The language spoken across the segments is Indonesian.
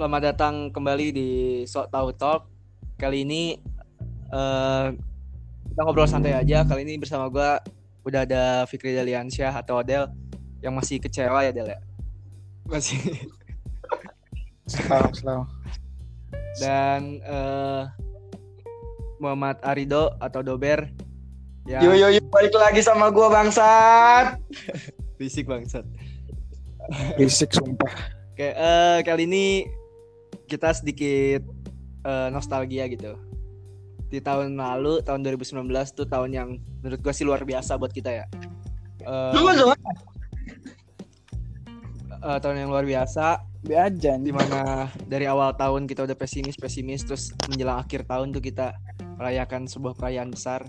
selamat datang kembali di Sok Tahu Talk. Kali ini eh kita ngobrol santai aja. Kali ini bersama gua udah ada Fikri Deliansyah atau Adel yang masih kecewa ya Del ya. Masih Selalu, selalu. dan eh Muhammad Arido atau Dober yang Yo yo yo balik lagi sama gua bangsat. fisik bangsat. Fisik sumpah. Oke, eh kali ini kita sedikit eh, nostalgia gitu. Di tahun lalu, tahun 2019 tuh tahun yang menurut gua sih luar biasa buat kita ya. Lu tuh eh, tahun yang luar biasa Be aja di mana dari awal tahun kita udah pesimis pesimis terus menjelang akhir tahun tuh kita merayakan sebuah perayaan besar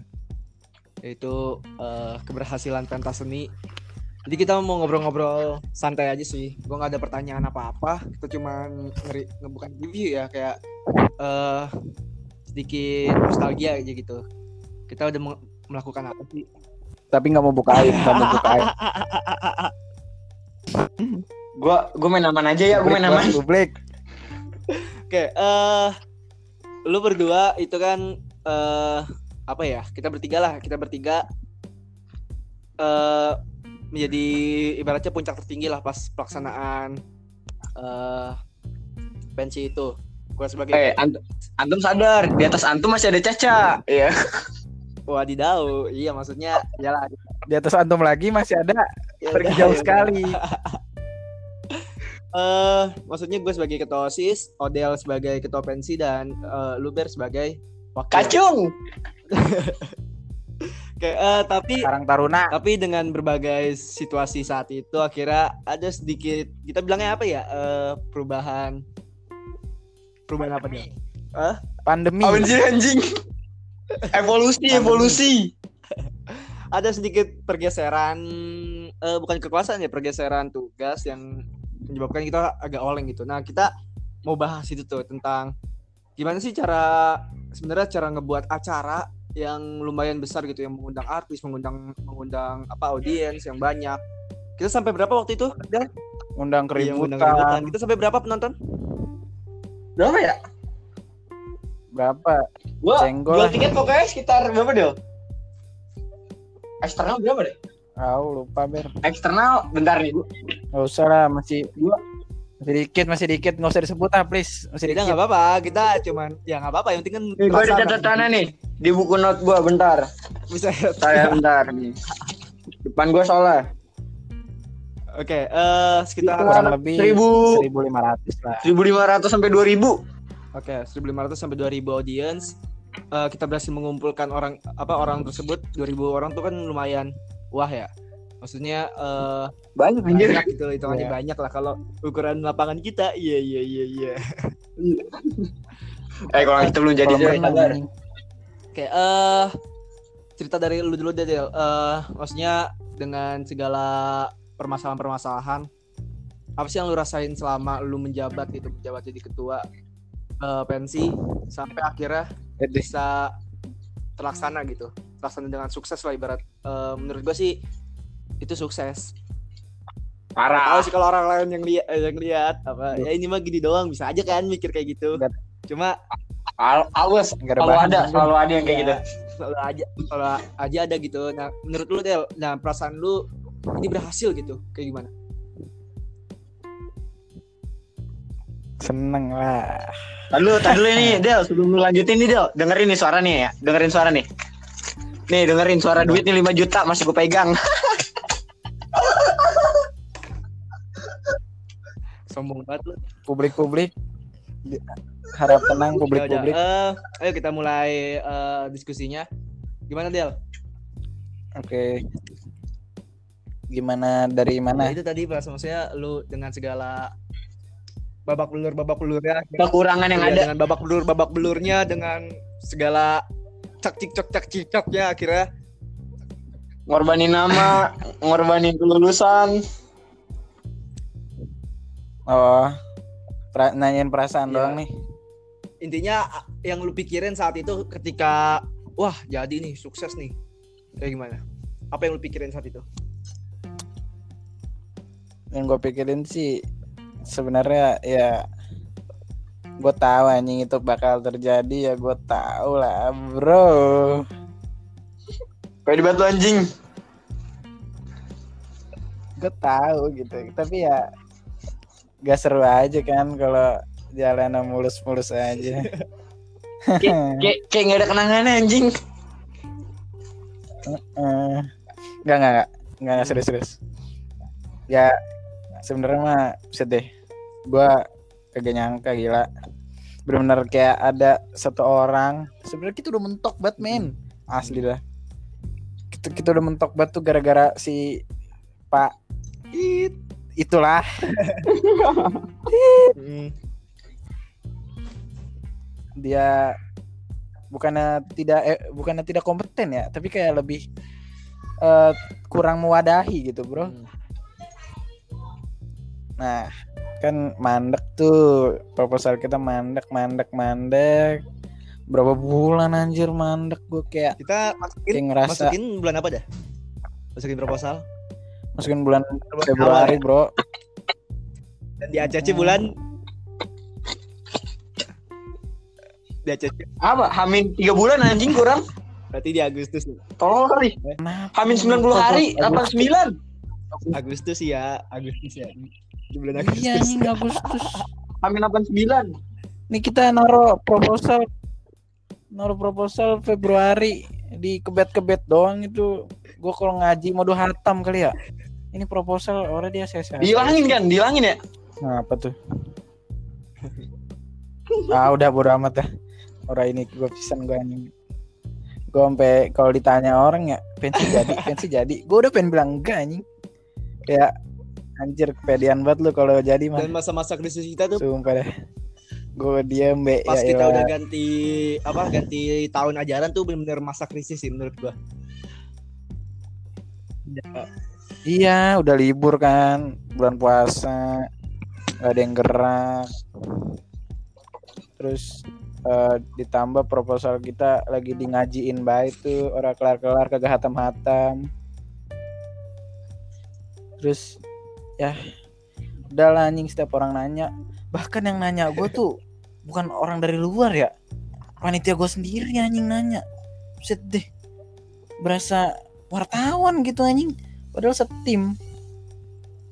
yaitu eh, keberhasilan pentas seni jadi kita mau ngobrol-ngobrol santai aja sih gue nggak ada pertanyaan apa-apa kita cuma ngeri bukan review ya kayak eh sedikit nostalgia aja gitu kita udah melakukan apa sih Tapi nggak mau buka aib, nggak mau buka aib. Gua gua main aman aja ya, gua main aman. Publik. Oke, eh lu berdua itu kan eh apa ya? Kita bertiga lah, kita bertiga eh menjadi ibaratnya puncak tertinggi lah pas pelaksanaan eh pensi itu. Gua sebagai Eh, antum, antum sadar, di atas antum masih ada Caca. Iya. wadidaw, iya maksudnya iyalah Di atas antum lagi masih ada ya pergi udah, jauh ya sekali. Eh, maksudnya gue sebagai ketua OSIS, Odel sebagai ketua pensi dan eh, Luber sebagai wakil. Kacung. Oke, eh, tapi Karang Taruna. tapi dengan berbagai situasi saat itu akhirnya ada sedikit kita bilangnya apa ya eh, perubahan perubahan apa dia Pandemi. Anjing anjing. Evolusi, evolusi. ada sedikit pergeseran eh, bukan kekuasaan ya pergeseran tugas yang menyebabkan kita agak oleng gitu nah kita mau bahas itu tuh tentang gimana sih cara sebenarnya cara ngebuat acara yang lumayan besar gitu yang mengundang artis mengundang mengundang apa audiens yang banyak kita sampai berapa waktu itu Dan? Undang Iya, keributan. Kita sampai berapa penonton? Berapa ya? Berapa? Gua Senggol jual tiket pokoknya sekitar berapa deh? Eksternal berapa deh? Tahu lupa ber. Eksternal bentar nih. gua- Gak usah lah masih Gua- masih dikit masih dikit nggak usah disebut ah please masih dikit. nggak apa-apa. Kita cuman ya nggak apa-apa. Yang penting kan Nih, gua ada catatannya nih di buku note gua bentar. bisa. Saya bentar nih. Depan gua soalnya. Oke, eh sekitar kurang lebih Seribu. 1500 lah 1500 sampai 2000. Oke, 1500 sampai 2000 audience. Eh, kita berhasil mengumpulkan orang apa orang tersebut 2000 orang tuh kan lumayan wah ya. Maksudnya eh Banyak anjir. banyak gitu hitungannya Iya. banyak lah kalau ukuran lapangan kita. Iya iya iya iya. Eh kalau itu belum jadi anjing. Oke, eh cerita dari lu dulu deh, Del. Eh maksudnya dengan segala permasalahan-permasalahan apa sih yang lu rasain selama lu menjabat gitu, menjabat jadi ketua eh, pensi sampai akhirnya bisa terlaksana gitu. Terlaksana dengan sukses lah ibarat eh, menurut gua sih itu sukses. Tahu Parah. sih kalau orang lain yang lihat yang lihat apa ya ini mah gini doang bisa aja kan mikir kayak gitu. Bet. Cuma Al- Awas, nggak ada selalu ada, selalu ada yang kayak Iya. gitu. selalu aja selalu aja ada gitu nah menurut lu Del nah perasaan lu ini berhasil gitu kayak gimana seneng lah dulu, tadi dulu nih, Del, sebelum lu lanjutin nih, Del. Dengerin nih suara nih ya. Dengerin suara nih. Nih, dengerin suara duit nih 5 juta masih gue pegang. sombong banget lu. Publik-publik. Harap tenang Ya publik-publik. Eh, ayo kita mulai eh, diskusinya. Gimana Del? Oke. Gimana dari nah, mana? Itu tadi pas maksudnya lu dengan segala babak belur babak belurnya Kekurangan yang Iya, ada. dengan babak belur babak belurnya dengan segala cak cik cok cak cicoknya akhirnya. Ngorbanin nama, ngorbanin kelulusan. Oh pra- nanyain perasaan Iya. doang nih. Intinya yang lu pikirin saat itu ketika wah jadi nih sukses nih. Kayak gimana? Apa yang lu pikirin saat itu? Yang gue pikirin sih sebenarnya ya gue tahu anjing itu bakal terjadi ya gue tahu lah bro. Banget lu anjing. gue tahu gitu. Tapi ya gak seru aja kan kalau jalan mulus-mulus aja Kayak kayak nggak ada kenangannya anjing. Enggak, enggak, enggak. Enggak, enggak serius-serius. Ya, sebenarnya mah sedih. Gua kagak nyangka gila. Bener-bener kayak ada satu orang. Sebenarnya kita udah mentok banget, men. Asli dah. Kita, kita udah mentok banget tuh gara-gara si Pak It. Itulah. Hmm. Dia bukannya tidak eh, bukannya tidak kompeten ya, tapi kayak lebih eh, kurang mewadahi gitu, Bro. Hmm. Nah, kan mandek tuh proposal kita mandek, mandek, mandek. Berapa bulan anjir mandek gue kayak Kita masukin kayak ngerasa masukin bulan apa dah? Masukin proposal. Masukin bulan Februari, Bro. Dan di ACC bulan di ACC Apa? Hamin tiga bulan anjing kurang. berarti di Agustus. Tolong kali. Kenapa? Hamin 90 hari, 89. Agustus ya, Agustus ya. Di bulan Iya Agustus. anjing Agustus. Hamin 89. Nih kita naruh proposal naruh proposal Februari di kebet-kebet doang itu. Gue kalau ngaji mau hatam kali ya. Ini proposal orang dia saya Dihilangin kan? Dihilangin ya? Nah, apa tuh? ah udah bodo amat dah. Orang ini gue pisan gue anjing. Gue sampai kalau ditanya orang ya pensi jadi, pensi jadi. Gue udah pengen bilang enggak anjing. Kayak anjir kepedean banget lu kalau jadi mah. Dan masa-masa krisis kita tuh Sumpah deh. Gue diem be pas ya kita elah. udah ganti apa ganti tahun ajaran tuh bener-bener masa krisis sih menurut gua. Iya, udah libur kan, bulan puasa, gak ada yang gerak. Terus eh, ditambah proposal kita lagi di ngajiin baik tuh, orang kelar-kelar kagak hatam-hatam. Terus ya udah lah anjing setiap orang nanya, bahkan yang nanya gue tuh bukan orang dari luar ya, panitia gue sendiri anjing nanya. Buset deh, berasa wartawan gitu anjing. Padahal setim.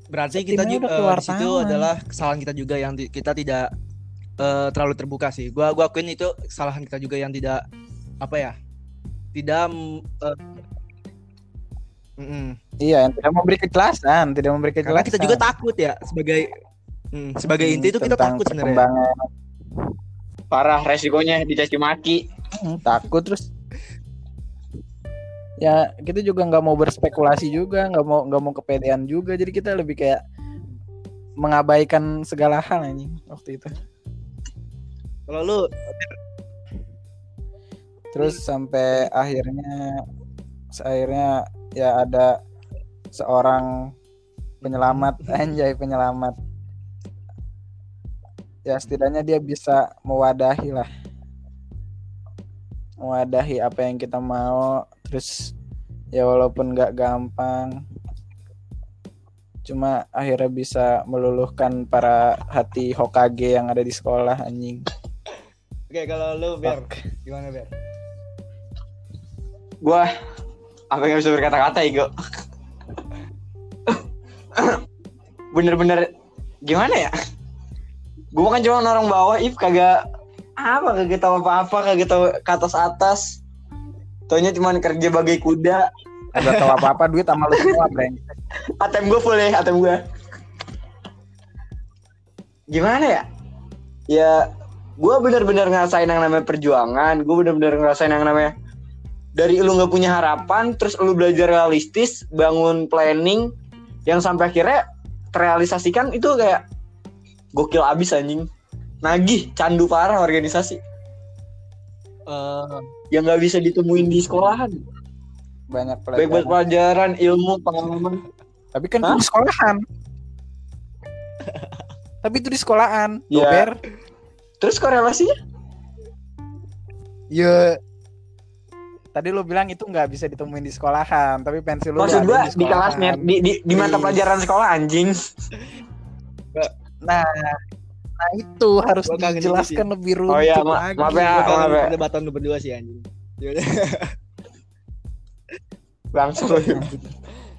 Berarti kita Timnya juga di situ tangan. adalah kesalahan kita juga yang di- kita tidak eh, terlalu terbuka sih. Gua gua akuin itu kesalahan kita juga yang tidak apa ya? Tidak mm, eh, mm-mm. Iya, yang tidak memberi kejelasan, tidak memberi kejelasan. karena kita juga takut ya sebagai mm, sebagai Hmm, inti itu kita takut sebenarnya. Parah resikonya dicaci maki. Hmm, takut terus. Ya kita juga nggak mau berspekulasi juga, nggak mau nggak mau kepedean juga. Jadi kita lebih kayak mengabaikan segala hal anjing waktu itu. Kalau lu Terus sampai akhirnya akhirnya ya ada seorang penyelamat anjay penyelamat. Ya setidaknya dia bisa mewadahi lah. Mewadahi apa yang kita mau terus ya walaupun nggak gampang cuma akhirnya bisa meluluhkan para hati Hokage yang ada di sekolah anjing. Oke, kalau lu Ber, gimana Ber? Gua apa yang bisa berkata-kata Igo. Bener-bener gimana ya? Gua kan cuma orang bawah, if kagak apa kagak tahu apa-apa, kagak tahu ke atas atas. Taunya cuma kerja bagai kuda. Gak tahu apa-apa duit sama lu semua, Breng. ATM gue full ya, ATM gue. Gimana ya? Ya, gue bener-bener ngerasain yang namanya perjuangan. Gue bener-bener ngerasain yang namanya dari lu nggak punya harapan, terus lu belajar realistis, bangun planning, yang sampai akhirnya terrealisasikan itu kayak gokil abis anjing. Nagih, candu parah organisasi Eh, yang nggak bisa ditemuin di sekolahan. Banyak Baik buat pelajaran. pelajaran, ilmu, pengalaman. Tapi kan Hah? itu di sekolahan. Tapi itu di sekolahan. Ya. Dober. Terus korelasinya? Ya. Tadi lu bilang itu nggak bisa ditemuin di sekolahan, tapi pensil lu Maksud gua di, di kelasnya, sekolahan. di, di, di mata pelajaran sekolah anjing. Nah, Nah itu harus Gua dijelaskan lebih runtuh Oh iya, ma- lagi. maaf ya. Maaf ya. perdebatan lu berdua sih anjing. Langsung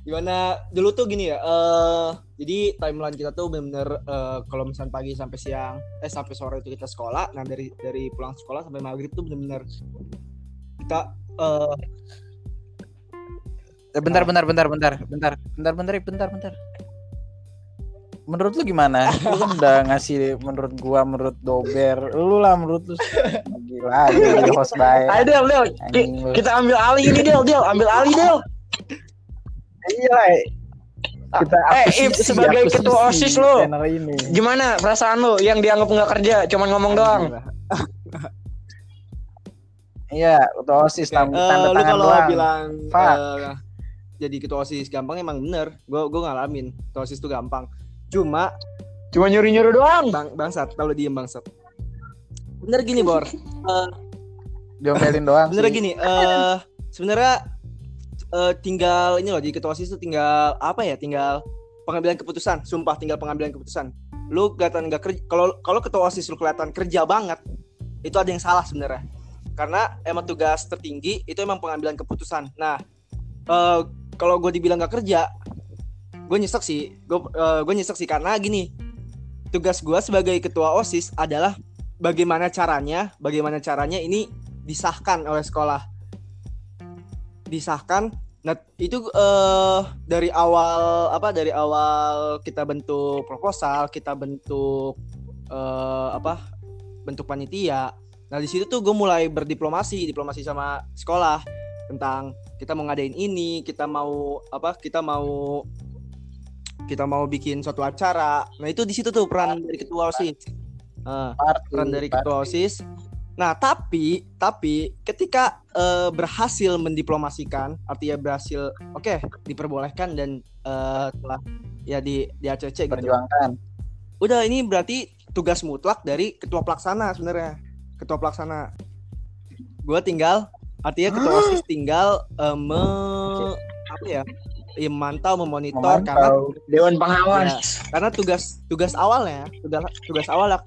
Gimana dulu tuh gini ya. eh jadi timeline kita tuh bener-bener eh, kalau misalnya pagi sampai siang, eh sampai sore itu kita sekolah. Nah dari dari pulang sekolah sampai maghrib tuh bener-bener kita eh Eh, bentar, bentar, bentar, bentar, bentar, bentar, bentar, bentar, bentar. Menurut lu gimana? Lu kan udah ngasih menurut gua, menurut Dober, lu lah menurut lu gila jadi host baik. ayo Del Del kita ambil alih ini Del Del ambil alih Del Iya. Kita Eh, Ip, sebagai ketua OSIS ini. gimana perasaan lu yang dianggap nggak kerja cuman ngomong doang Iya, ketua OSIS eh, tanda lu tangan kalau doang. bilang Fuck. eh, jadi ketua osis gampang emang bener. Gue gue ngalamin ketua osis itu gampang. Cuma cuma nyuri nyuri doang bang bangsat kalau diem bangsat. Bener gini bor. Diomelin doang. Bener sih. gini. eh sebenarnya eh, tinggal ini loh jadi ketua osis itu tinggal apa ya? Tinggal pengambilan keputusan. Sumpah tinggal pengambilan keputusan. Lu kelihatan nggak kerja. Kalau kalau ketua osis lu kelihatan kerja banget, itu ada yang salah sebenarnya. Karena emang tugas tertinggi itu emang pengambilan keputusan. Nah, eh kalau gue dibilang nggak kerja, gue nyesek sih. Gue gue nyesek sih karena gini. Tugas gue sebagai ketua osis adalah bagaimana caranya, bagaimana caranya ini disahkan oleh sekolah. Disahkan. Nah itu eh dari awal apa? Dari awal kita bentuk proposal, kita bentuk eh apa? Bentuk panitia. Nah di situ tuh gue mulai berdiplomasi, diplomasi sama sekolah tentang kita mau ngadain ini, kita mau apa? Kita mau kita mau bikin suatu acara. Nah itu di situ tuh peran dari ketua osis. Eh, Party, peran dari party. ketua osis. Nah tapi tapi ketika eh, berhasil mendiplomasikan, artinya berhasil, oke diperbolehkan dan eh, telah ya di di ACC gitu. perjuangkan. Udah ini berarti tugas mutlak dari ketua pelaksana sebenarnya. Ketua pelaksana. Gue tinggal artinya ketua osis tinggal eh, me, apa ya? Ya, memantau, memonitor karena Memantau. dewan pengawas. Karena tugas tugas awalnya tugas tugas awal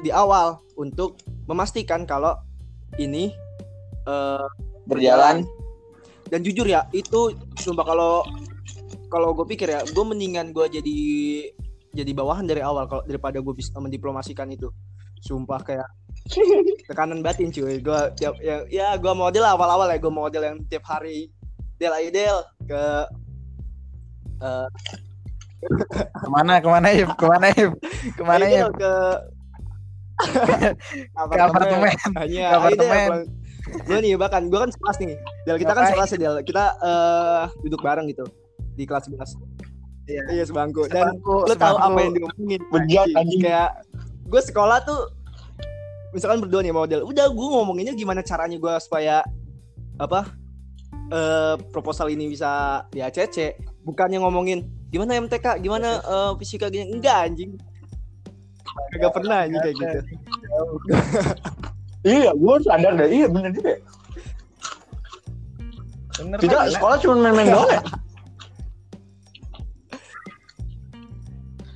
di awal untuk memastikan kalau ini eh, berjalan. Dan jujur ya itu sumpah kalau kalau gue pikir ya gue mendingan gue jadi jadi bawahan dari awal kalau daripada gue bisa mendiplomasikan itu. Sumpah kayak tekanan batin cuy. Gue ya ya, ya gue model awal-awal ya gue model yang tiap hari del ayo del ke eh, Ke mana, ke mana Ip? Ke mana Ip? Ke mana? Del, ke Ke apartemen. hanya Ke apartemen. gue nih bahkan gue kan sekelas nih Del kita kan sekelas ya Del kita eh, duduk bareng gitu di kelas 11 Iya. iya sebangku dan Sebangku, lo tahu sebangku. apa yang diomongin Bejat, anjing. kayak gue sekolah tuh misalkan berdua nih model udah gue ngomonginnya gimana caranya gue supaya apa eh proposal ini bisa di ACC bukannya ngomongin gimana MTK gimana eh, fisika gini? Enggak anjing. Gak pernah anjing kayak gitu. Iya gue sadar deh. Iya bener juga Bener, kita Pak. sekolah cuma main-main doang ya?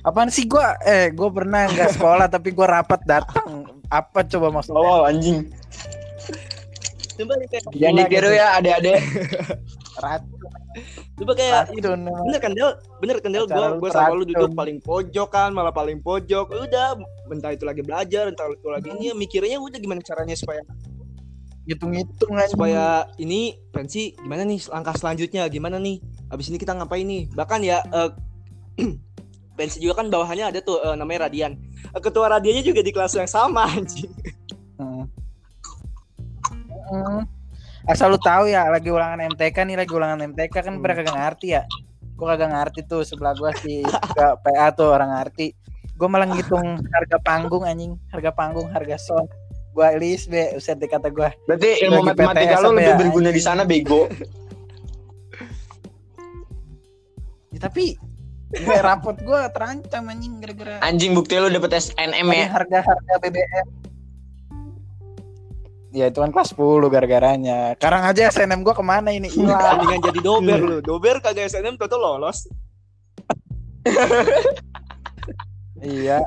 Apaan sih gua? Eh gua pernah nggak sekolah tapi gua rapat datang. Apa coba maksudnya? oh anjing. Coba nih kayak yang ditiru ya adik-adik Racun. Coba kayak bener kan Del? Bener kan Del? Gue gue sama lu duduk paling pojok kan malah paling pojok. Udah entah itu lagi belajar entah itu lagi ini. Mikirnya udah gimana caranya supaya Hitung-hitung aja. supaya ini pensi gimana nih langkah selanjutnya? Gimana nih? Abis ini kita ngapain nih? Bahkan ya eh, pensi juga kan bawahannya ada tuh eh, namanya Radian. Eh, ketua Radiannya juga di kelas yang sama anjing Asal lu tahu ya lagi ulangan MTK nih lagi ulangan MTK kan Hmm. pada kagak ngerti ya. Gua kagak ngerti tuh sebelah gua si PA tuh orang ngerti. Gua malah ngitung harga panggung anjing, harga panggung, harga sound. Gua list be, uset deh kata gua. berarti ilmu matematika lu lebih ya, berguna di sana bego Ya, tapi gue rapot gua terancam anjing gara-gara anjing bukti lu dapet SNM ya harga-harga BBM. Ya itu kan kelas 10 gara-garanya. Sekarang aja SNM gua ke mana ini? Hilang. Tandingan jadi dober lu dober kagak SNM tuh lolos iya.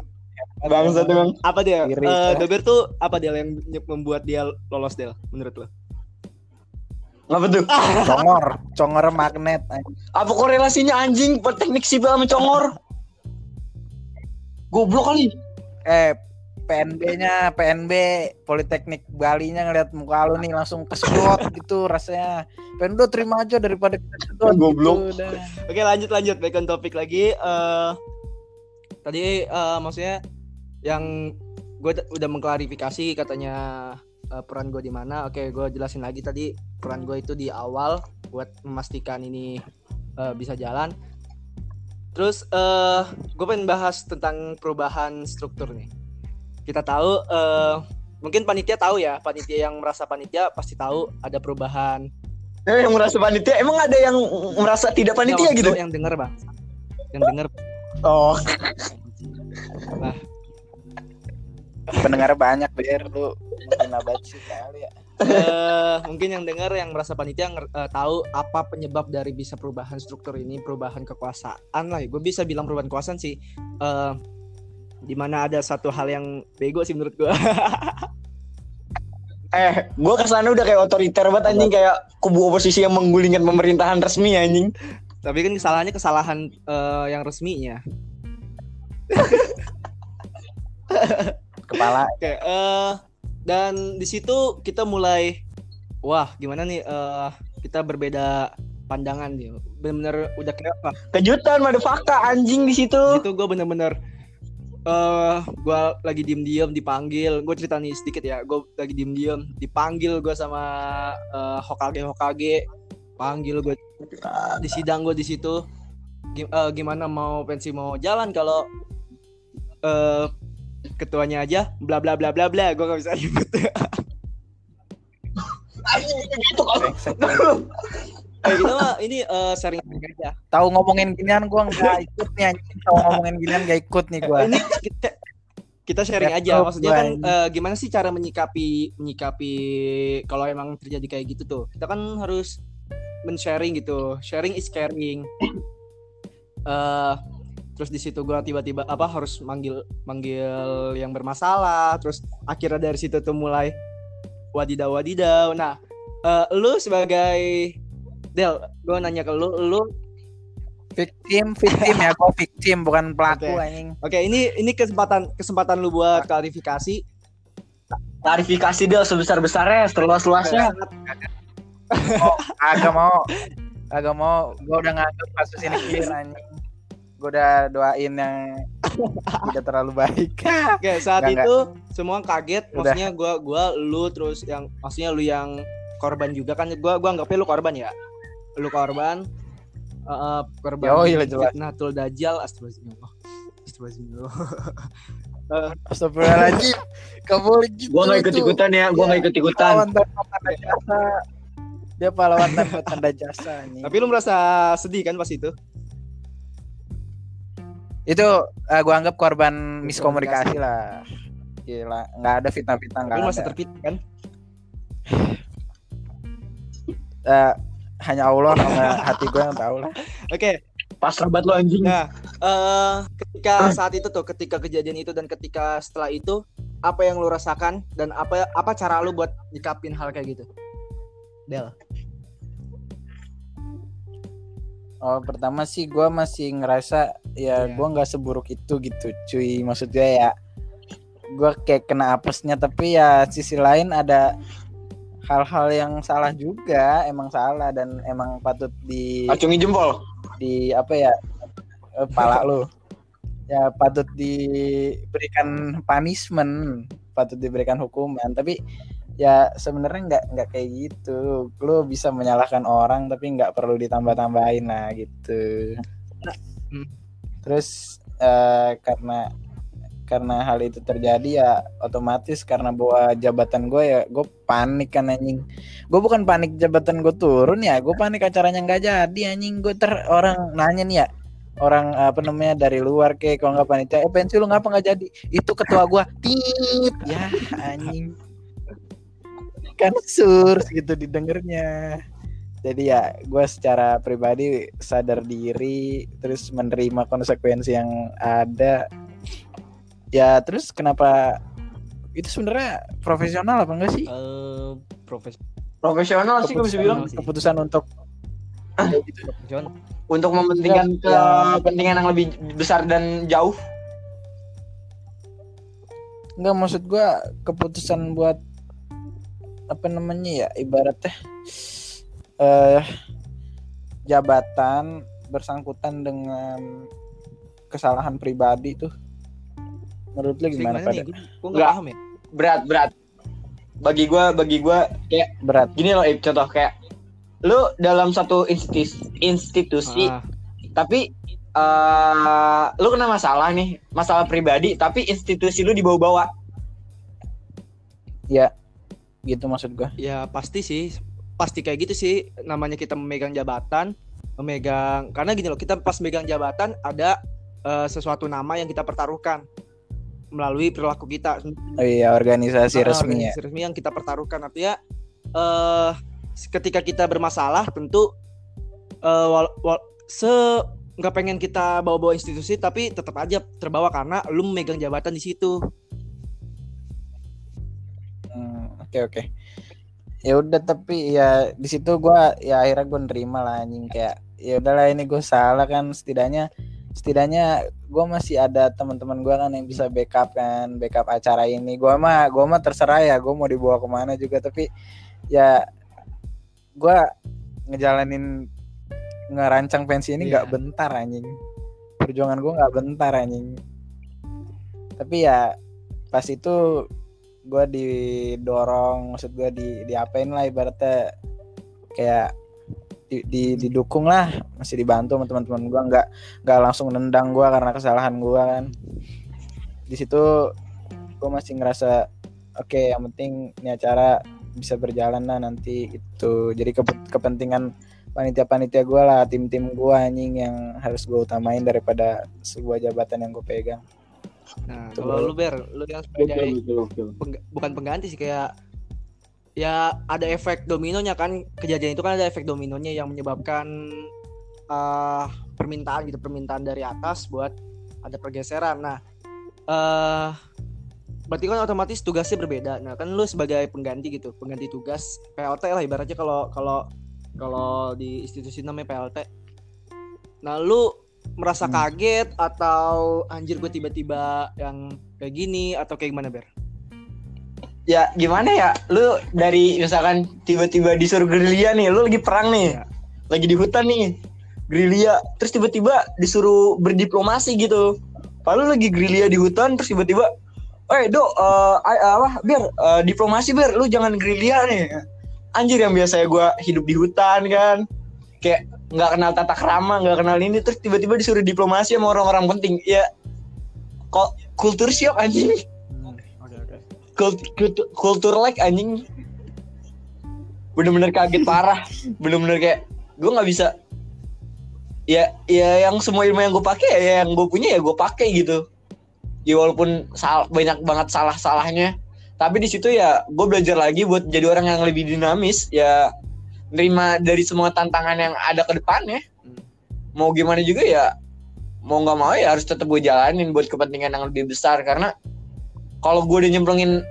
Bangsa tuh bang. Apa dia? Iri, Eh, ya. Dober tuh apa dia yang membuat dia lolos Del menurut lo? Ngapa tuh? Congor, congor magnet. Apa korelasinya anjing teknik sipil sama congor? Goblok kali. Eh, PNB-nya, PNB Politeknik Bali-nya ngeliat muka lu nih langsung kesedot gitu rasanya. Pendo terima aja daripada kita sedot. Goblok. Gitu. Oke lanjut lanjut back on topik lagi. Eh tadi eh, maksudnya yang gue udah mengklarifikasi katanya eh, peran gue di mana. Oke gue jelasin lagi tadi peran gue itu di awal buat memastikan ini eh, bisa jalan. Terus eh gue pengen bahas tentang perubahan struktur nih. Kita tahu eh mungkin panitia tahu ya, panitia yang merasa panitia pasti tahu ada perubahan. Eh, yang merasa panitia, emang ada yang merasa tidak panitia Nggak, gitu? Yang denger bang, yang denger. Oh, Pendengar banyak biar lu mungkin abad sih kali ya. eh mungkin yang dengar yang merasa panitia eh, tahu apa penyebab dari bisa perubahan struktur ini perubahan kekuasaan lah gue bisa bilang perubahan kekuasaan sih. Eh di mana ada satu hal yang bego sih menurut gue eh, gue ke sana udah kayak otoriter banget anjing. Kayak kubu oposisi yang menggulingkan pemerintahan resmi anjing. tapi kan kesalahannya kesalahan eh, yang resminya. Kepala. Oke eh dan di situ kita mulai wah gimana nih eh kita berbeda pandangan nih. Bener-bener udah kayak apa? Kejutan motherfucker anjing di situ. itu gue bener-bener eh gue lagi diem-diem dipanggil. Gue cerita nih sedikit ya. Gue lagi diem-diem dipanggil gue sama eh, Hokage Hokage. Panggil gue di sidang gue di situ. Gi- eh, gimana mau pensi mau jalan kalau eh ketuanya aja bla bla bla bla bla. Gue gak bisa ribut Anjing gitu. eh, kita mah ini eh, sharing aja. Tahu ngomongin ginian gua nggak ikut nih anjing. Tahu ngomongin ginian nggak ikut nih gua. ini kita kita sharing aja. maksudnya kan eh, gimana sih cara menyikapi menyikapi kalau emang terjadi kayak gitu tuh? Kita kan harus men-sharing gitu. Sharing is caring. Eh terus di situ gua tiba-tiba apa harus manggil manggil yang bermasalah. Terus akhirnya dari situ tuh mulai wadidaw wadidaw nah eh, lu sebagai Del gua nanya ke lu lu Victim, victim ya, gua victim bukan pelaku Oke. anjing. oke ini ini kesempatan kesempatan lu buat klarifikasi Klarifikasi dia sebesar besarnya, seluas luasnya. Agak mau, agak mau. Gua udah nganggap kasus ini clear anjing. Gua udah doain yang tidak terlalu baik. Oke, saat Enggak, itu semua kaget. Udah. Maksudnya gua gua lu terus yang maksudnya lu yang korban juga kan gua gua anggapnya lu korban ya. Lu korban eh, eh, korban Yoi, lah, jelas. Fitnatul Dajjal astagfirullah. Astagfirullah. Astagfirullahaladzim. Gak boleh gitu. Gua nggak ikut ikutan ya, gua nggak ikut ikutan. Pahlawan tanpa tanda jasa. Dia pahlawan tanpa tanda jasa anjing. Tapi lu merasa sedih kan pas itu? itu eh, gua anggap korban miskomunikasi lah gila nggak ada fitnah-fitnah nggak lu merasa kan? Eh, hanya Allah sama hati gue yang tahu lah Oke, Pas rabat lu anjing. nah eh ketika saat itu tuh, ketika kejadian itu dan ketika setelah itu apa yang lu rasakan dan apa apa cara lu buat nyikapin hal kayak gitu? Del. oh pertama sih gua masih ngerasa ya Iya. gua nggak seburuk itu gitu cuy maksudnya ya gua kayak kena apesnya tapi ya sisi lain ada hal-hal yang salah juga emang salah dan emang patut di Acungi jempol. di apa ya eh, pala lu ya patut diberikan punishment patut diberikan hukuman tapi ya sebenarnya nggak nggak kayak gitu lu bisa menyalahkan orang tapi nggak perlu ditambah-tambahin lah gitu Hmm. terus eh, karena karena hal itu terjadi ya otomatis karena bawa jabatan gue ya gue panik kan anjing. Gue bukan panik jabatan gue turun ya. Gue panik acaranya nggak jadi anjing. Gue ter orang nanya nih ya. Orang apa namanya dari luar kayak kalau nggak panitia eh pensi lu ngapa nggak jadi? Itu ketua gue tip ya anjing. Kan sur gitu didengarnya. Jadi ya gue secara pribadi sadar diri terus menerima konsekuensi yang ada ya terus kenapa itu sebenarnya profesional apa enggak sih Eh, profes Profesional sih gue bisa bilang sih. keputusan untuk profesional. untuk mementingkan Ya. kepentingan yang lebih besar dan jauh. Enggak maksud gua keputusan buat apa namanya ya ibaratnya eh jabatan bersangkutan dengan kesalahan pribadi tuh menurut lu gimana pada? Gue nggak paham ya. Berat, berat. Bagi gue, bagi gue kayak berat gini loh, Ip, contoh kayak lu dalam satu institusi, institusi Ah, tapi eh lu kena masalah nih, masalah pribadi, tapi institusi lu dibawa-bawa. ya gitu maksud gua ya pasti sih, pasti kayak gitu sih. Namanya kita memegang jabatan, memegang karena gini loh, kita pas megang jabatan ada eh, sesuatu nama yang kita pertaruhkan melalui perilaku kita. oh iya organisasi Ah, resmi ya. organisasi resmi yang kita pertaruhkan artinya eh ketika kita bermasalah tentu eh wal, wal- se nggak pengen kita bawa-bawa institusi tapi tetap aja terbawa karena lu memegang jabatan di situ. Hmm, oke oke. Ya udah tapi ya di situ gua ya akhirnya gue nerima lah anjing. Kayak ya udahlah ini gue salah kan setidaknya setidaknya gue masih ada teman-teman gua kan yang bisa backup kan backup acara ini. Gua mah gua mah terserah ya gue mau dibawa ke mana juga. Tapi ya gua ngejalanin ngerancang pensi ini nggak Iya. bentar anjing. Perjuangan gua nggak bentar anjing. Tapi ya pas itu gue didorong maksud gue di diapain lah ibaratnya. Kayak di, di- didukung lah. Masih dibantu sama teman-teman gue nggak nggak langsung nendang gue karena kesalahan gue kan. Di situ gue masih ngerasa oke yang penting ini acara bisa berjalan lah nanti itu jadi kepe- kepentingan panitia-panitia gue lah tim-tim gue anjing yang harus gue utamain daripada sebuah jabatan yang gue pegang. Nah Betul. kalau lu ber lu yang sebagai pengg- bukan pengganti sih kayak ya ada efek dominonya kan. Kejadian itu kan ada efek dominonya yang menyebabkan eh permintaan gitu permintaan dari atas buat ada pergeseran. Nah eh berarti kan otomatis tugasnya berbeda. Nah kan lu sebagai pengganti gitu pengganti tugas PLT lah ibaratnya kalau kalau kalau di institusi namanya PLT nah lu merasa Hmm. kaget atau anjir gue tiba-tiba yang kayak gini atau kayak gimana ber Ya gimana ya, lu dari misalkan tiba-tiba disuruh gerilya nih, lu lagi perang nih, Iya. lagi di hutan nih, gerilya, terus tiba-tiba disuruh berdiplomasi gitu. Lalu lagi gerilya di hutan, terus tiba-tiba, eh do, eh, ay- apa, biar eh, diplomasi biar, lu jangan gerilya nih. Anjir yang biasanya gua hidup di hutan kan, kayak nggak kenal tata krama, nggak kenal ini, terus tiba-tiba disuruh diplomasi sama orang-orang penting. Ya, kok kultur shock anjing kultur, kultur like anjing. Bener-bener kaget parah. Bener-bener kayak gue nggak bisa ya ya yang semua ilmu yang gue pakai ya yang gue punya ya gue pakai gitu. Ya walaupun sal- banyak banget salah salahnya tapi di situ ya gue belajar lagi buat jadi orang yang lebih dinamis. Ya nerima dari semua tantangan yang ada ke depannya. Mau gimana juga ya mau nggak mau ya harus tetap gue jalanin buat kepentingan yang lebih besar. Karena kalau gue udah nyemplungin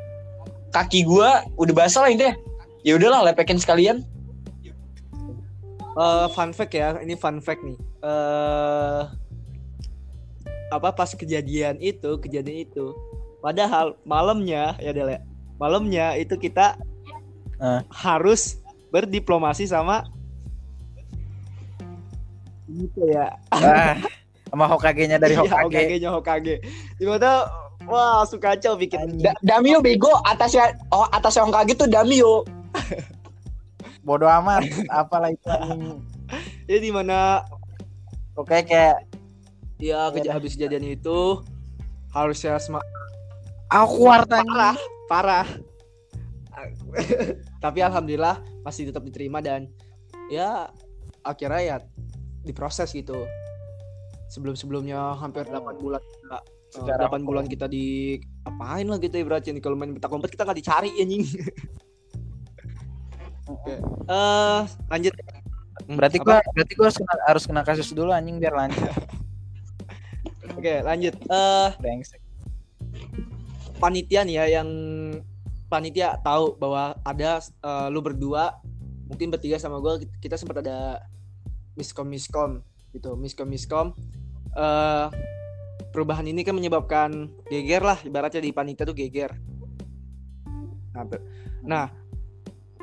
kaki gue udah basah lah itu ya ya udahlah lepekin sekalian Eh, fun fact ya, ini fun fact nih. eh apa pas kejadian itu, kejadian itu, padahal malamnya ya Del ya, malamnya itu kita Eh. harus berdiplomasi sama gitu ya. ah, sama Hokage-nya dari Iya, Hokage Hokage-nya Hokage. Tiba-tiba wah langsung kacau bikin. Da- Damio bego atasnya oh atasnya orang kaget tuh Damio. Bodoh amat apalah itu anjing. Jadi di mana? Oke kayak ya keja habis kejadian itu. Harusnya semak awkward anjing. parah parah. Tapi alhamdulillah masih tetap diterima dan ya akhirnya ya diproses gitu. Sebelum sebelumnya hampir 8 bulan Secara 8 bulan kita di apain lah gitu ibaratnya nih kalau main petak umpet kita nggak dicari anjing Oke. Eh lanjut Berarti apa? gua berarti gua harus kena, harus kena kasus dulu anjing biar lanjut. oke lanjut eh Brengsek. panitia nih ya yang panitia tahu bahwa ada eh, lu berdua mungkin bertiga sama gue kita sempat ada miskom miskom gitu miskom miskom eh perubahan ini kan menyebabkan geger lah ibaratnya di panitia tuh geger nah, nah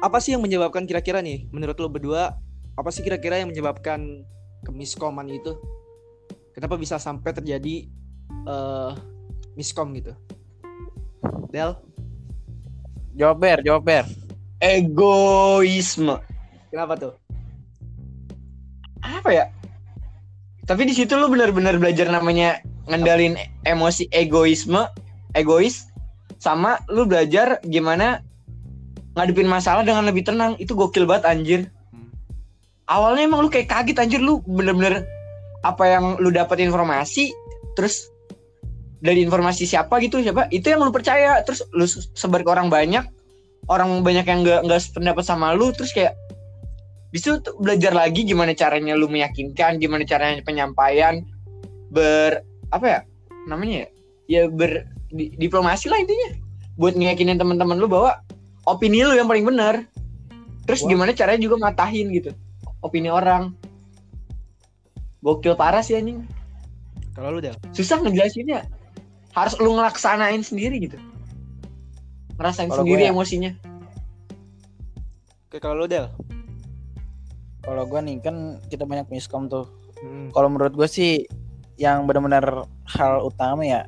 apa sih yang menyebabkan kira-kira nih menurut lu berdua apa sih kira-kira yang menyebabkan kemiskoman itu kenapa bisa sampai terjadi eh miskom gitu Del Jawab ber, jawab ber. Egoisme. kenapa tuh Apa ya? Tapi di situ lu benar-benar belajar namanya ngendalin emosi egoisme, egois sama lu belajar gimana ngadepin masalah dengan lebih tenang. Itu gokil banget anjir. Hmm. Awalnya emang lu kayak kaget anjir lu bener-bener apa yang lu dapat informasi terus dari informasi siapa gitu siapa itu yang lu percaya terus lu sebar ke orang banyak orang banyak yang nggak nggak sependapat sama lu terus kayak bisa belajar lagi gimana caranya lu meyakinkan gimana caranya penyampaian ber apa ya namanya ya? Ya ber di- diplomasi lah intinya. Buat ngeyakinin teman-teman lu bahwa opini lu yang paling benar. Terus Wah. gimana caranya juga matahin gitu opini orang. Gokil parah sih anjing. Kalau lu Del? Susah ngejelasinnya. Harus lu ngelaksanain sendiri gitu. Ngerasain Kalau sendiri gue ya- emosinya. Oke, kalau lu Del? Kalau gue nih kan kita banyak miskom tuh. Hmm. Kalau menurut gue sih yang benar-benar hal utama ya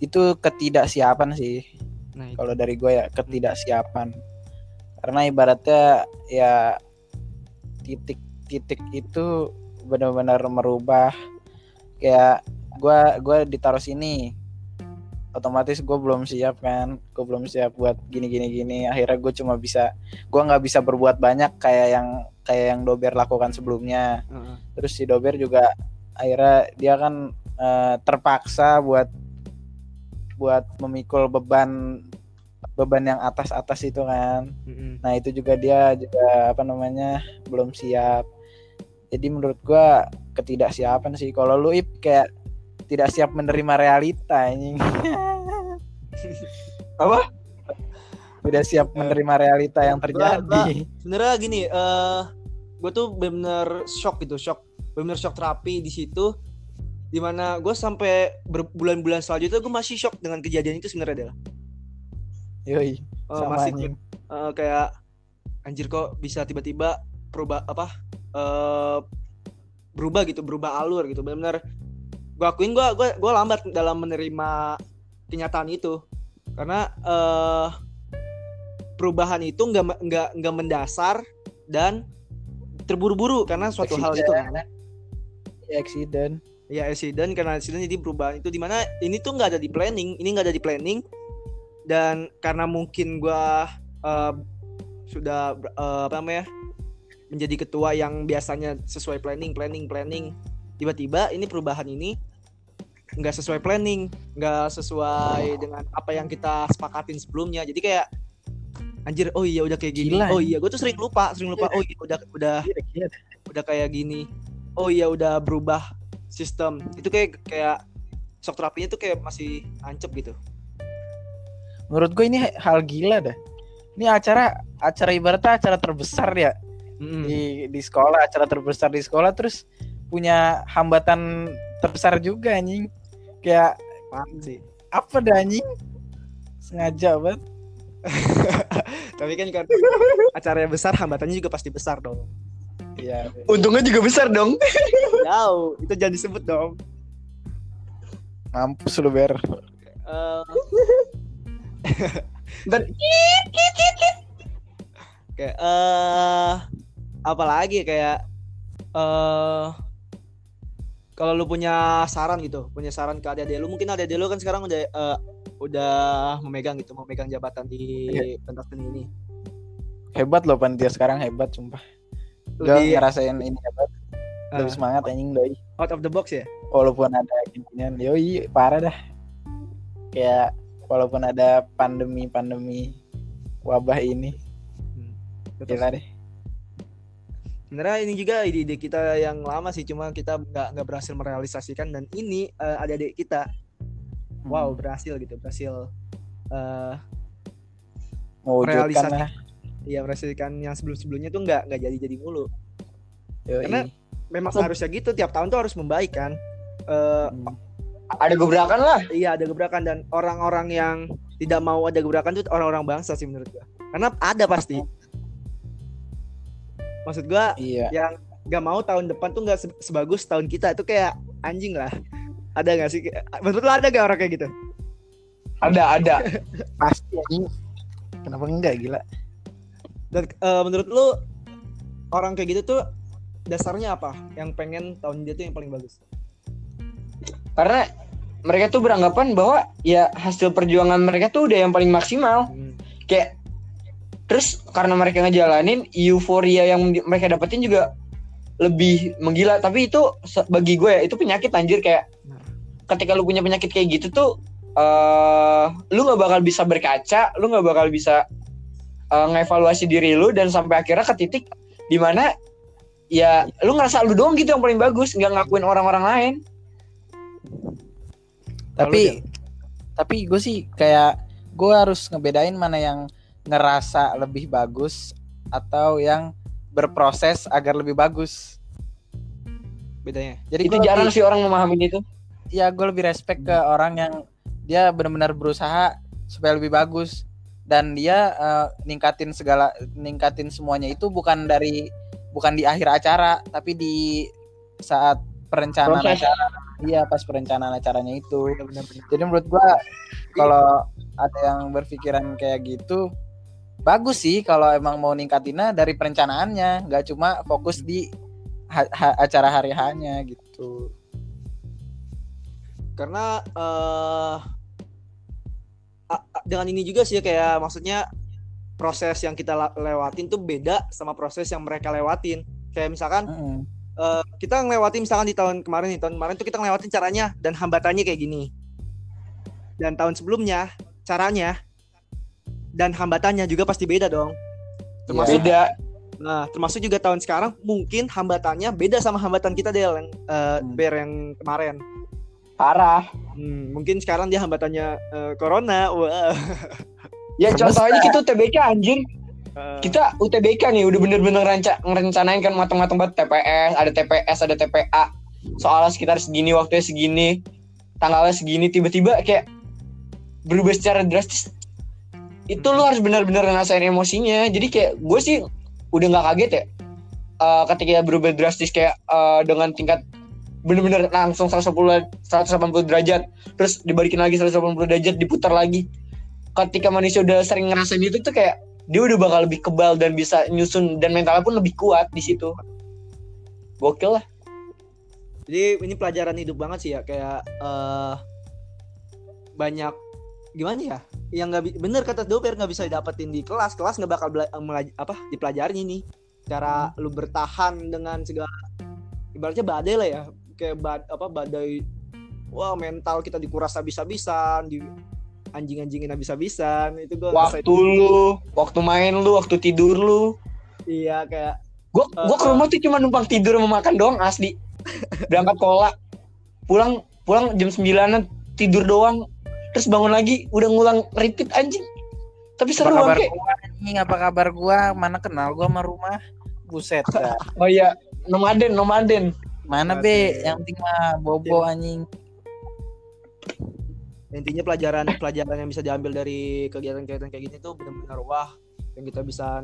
itu ketidaksiapan sih. nah Kalau dari gue ya ketidaksiapan. Karena ibaratnya ya titik-titik itu benar-benar merubah kayak gua gua ditaruh sini otomatis gue belum siap kan gue belum siap buat gini gini gini akhirnya gue cuma bisa gua nggak bisa berbuat banyak kayak yang kayak yang dober lakukan sebelumnya Heeh. terus si dober juga akhirnya dia kan eh, terpaksa buat buat memikul beban beban yang atas atas itu kan Mm-mm. Nah itu juga dia juga apa namanya belum siap. Jadi menurut gua ketidaksiapan sih. Kalau lu Ip kayak tidak siap menerima realita anjing. Apa? Tidak siap menerima realita yang terjadi. sebenarnya gini eh gue tuh benar-benar shock gitu shock benar shock terapi di situ di mana gue sampai berbulan-bulan selanjutnya gue masih shock dengan kejadian itu sebenarnya Del. Yoi. Sama masih anjing. eh, kayak anjir kok bisa tiba-tiba berubah apa eh berubah gitu berubah alur gitu benar-benar gue akuin gue gua gua lambat dalam menerima kenyataan itu karena eh perubahan itu nggak nggak nggak mendasar dan terburu-buru karena suatu hal itu kan accident. ya accident karena accident jadi perubahan itu di mana ini tuh nggak ada di planning ini nggak ada di planning. Dan karena mungkin gua eh, sudah eh, apa namanya menjadi ketua yang biasanya sesuai planning planning planning tiba-tiba ini perubahan ini nggak sesuai planning nggak sesuai dengan apa yang kita sepakatin sebelumnya. Jadi kayak anjir oh iya udah kayak gini. Gila, oh iya gue tuh sering lupa sering lupa oh iya udah udah gila. udah kayak gini oh iya udah berubah sistem itu kayak kayak shock terapinya tuh kayak masih ancep gitu Menurut gue ini hal gila dah. Ini acara acara ibaratnya acara terbesar ya Mm-mm. di di sekolah, acara terbesar di sekolah terus punya hambatan terbesar juga anjing. Kayak sih apa dah anjing? Sengaja banget. tapi kan karena acaranya besar hambatannya juga pasti besar dong Iya. untungnya juga besar dong jauh itu jangan disebut dong Mampus lu ber. Eh, Ntar kayak eh apalagi kayak eh kalau lu punya saran gitu punya saran ke adik-adik lu mungkin adik-adik lu kan sekarang udah eh, udah memegang gitu memegang jabatan di Iya. pentas seni ini Hebat loh panitia sekarang hebat sumpah. Gue lebih ngerasain ini hebat. Lebih Ah. semangat anjing doi. out of the box ya Walaupun ada ginian, yoi parah dah. Kayak walaupun ada pandemi-pandemi wabah ini, Betul. gila deh. sebenarnya ini juga ide-ide kita yang lama sih cuma kita nggak nggak berhasil merealisasikan dan ini eh, adik-adik kita wow Hmm. berhasil gitu berhasil eh mewujudkan lah ya merealisasikan yang sebelum-sebelumnya tuh nggak nggak jadi-jadi mulu. Yoi. Karena memang seharusnya gitu tiap tahun tuh harus membaik kan. Eh Hmm. Ada gebrakan lah. iya ada gebrakan dan orang-orang yang tidak mau ada gebrakan tuh orang-orang bangsa sih menurut gua. Karena ada pasti. Maksud gua iya yang nggak mau tahun depan tuh nggak se- sebagus tahun kita itu kayak anjing lah. Ada nggak sih? Menurut lo ada gak orang kayak gitu? Ada, ada. pasti anjing kenapa enggak gila Dan eh, menurut lu orang kayak gitu tuh dasarnya apa? Yang pengen tahun dia tuh yang paling bagus. Karena mereka tuh beranggapan bahwa ya hasil perjuangan mereka tuh udah yang paling maksimal. Hmm. Kayak terus karena mereka ngejalanin euforia yang mereka dapetin juga lebih menggila. Tapi itu bagi gue ya itu penyakit anjir kayak ketika lu punya penyakit kayak gitu tuh eh lu nggak bakal bisa berkaca, lu nggak bakal bisa eh, ngevaluasi diri lu dan sampai akhirnya ke titik di mana ya lu ngerasa lu doang gitu yang paling bagus, nggak ngakuin orang-orang lain. tapi tapi gue sih kayak gue harus ngebedain mana yang ngerasa lebih bagus atau yang berproses agar lebih bagus Bedanya. jadi itu jarang lebih, sih orang memahami itu. ya gue lebih respect ke orang yang dia benar-benar berusaha supaya lebih bagus dan dia eh, ningkatin segala ningkatin semuanya itu bukan dari bukan di akhir acara tapi di saat perencanaan Proses. acara iya pas perencanaan acaranya itu Benar-benar. jadi menurut gua kalau ada yang berpikiran kayak gitu bagus sih kalau emang mau ningkatinnya dari perencanaannya nggak cuma fokus di ha- ha- acara hari hanya gitu Karena eh a- dengan ini juga sih kayak maksudnya proses yang kita lewatin tuh beda sama proses yang mereka lewatin. Kayak misalkan Mm-mm. eh, kita ngelewatin misalkan di tahun kemarin nih tahun kemarin tuh kita ngelewatin caranya dan hambatannya kayak gini. Dan tahun sebelumnya caranya dan hambatannya juga pasti beda dong. Termasuk Beda. Nah, termasuk juga tahun sekarang mungkin hambatannya beda sama hambatan kita Del yang eh, Hmm. Bear yang kemarin. Parah. Hmm, mungkin sekarang dia hambatannya eh, corona. Wah. Ya contoh aja kita UTBK anjing. Eh, Kita UTBK nih udah bener-bener ranca ngerencanain kan matang-matang banget TPS, ada TPS, ada TPA. Soalnya sekitar segini waktunya segini, tanggalnya segini tiba-tiba kayak berubah secara drastis. Itu lu harus bener-bener ngerasain emosinya. Jadi kayak gue sih udah nggak kaget ya. Eh, ketika berubah drastis kayak eh, dengan tingkat bener-bener langsung 110 180 derajat terus dibalikin lagi 180 derajat diputar lagi ketika manusia udah sering ngerasain itu tuh kayak dia udah bakal lebih kebal dan bisa nyusun dan mentalnya pun lebih kuat di situ gokil lah Jadi ini pelajaran hidup banget sih ya kayak eh banyak gimana ya? Yang nggak bener kata Doper nggak bisa didapetin di kelas. Kelas nggak bakal apa dipelajarin ini. Cara lu bertahan dengan segala ibaratnya badai lah ya. Kayak bad, apa badai wah mental kita dikuras habis-habisan, di anjing-anjingin habis-habisan. Itu gua waktu lu waktu main lu waktu tidur lu. Iya kayak gua gua ke rumah tuh cuma numpang tidur sama makan doang asli. Berangkat kola pulang pulang jam 9 tidur doang. Terus bangun lagi udah ngulang repeat anjing. Tapi apa seru kabar gua anjing? Apa kabar gua? Mana kenal gua sama rumah? Buset dah. oh iya nomaden nomaden mana be? yang penting mah bobo anjing. Intinya pelajaran pelajaran yang bisa diambil dari kegiatan-kegiatan kayak gini tuh benar-benar wah yang kita bisa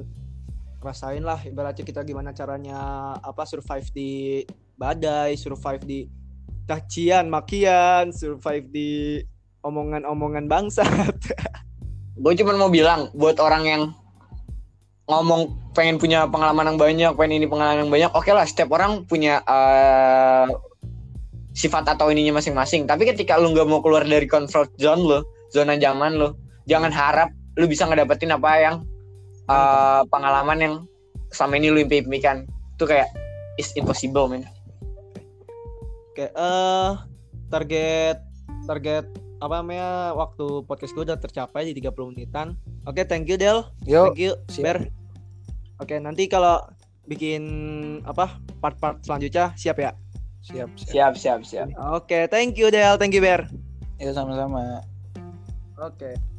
rasain lah. Ibaratnya kita gimana caranya apa survive di badai survive di cacian makian survive di omongan-omongan bangsat. Gue cuma mau bilang buat orang yang ngomong pengen punya pengalaman yang banyak, pengen ini pengalaman yang banyak, oke lah setiap orang punya eh, sifat atau ininya masing-masing. Tapi ketika lu nggak mau keluar dari comfort zone lo, zona nyaman lo, jangan harap lu bisa ngedapetin apa yang eh, pengalaman yang selama ini lu impi-impikan. Itu kayak is impossible man. Oke, eh target target apa namanya waktu podcast gue udah tercapai di 30 menitan. Oke, thank you Del. Yo, Thank you, siap. Ber. Oke, nanti kalau bikin apa part-part selanjutnya siap ya. siap, siap. Siap, siap, siap. Oke, thank you Del, thank you Ber. Yo sama-sama. Oke.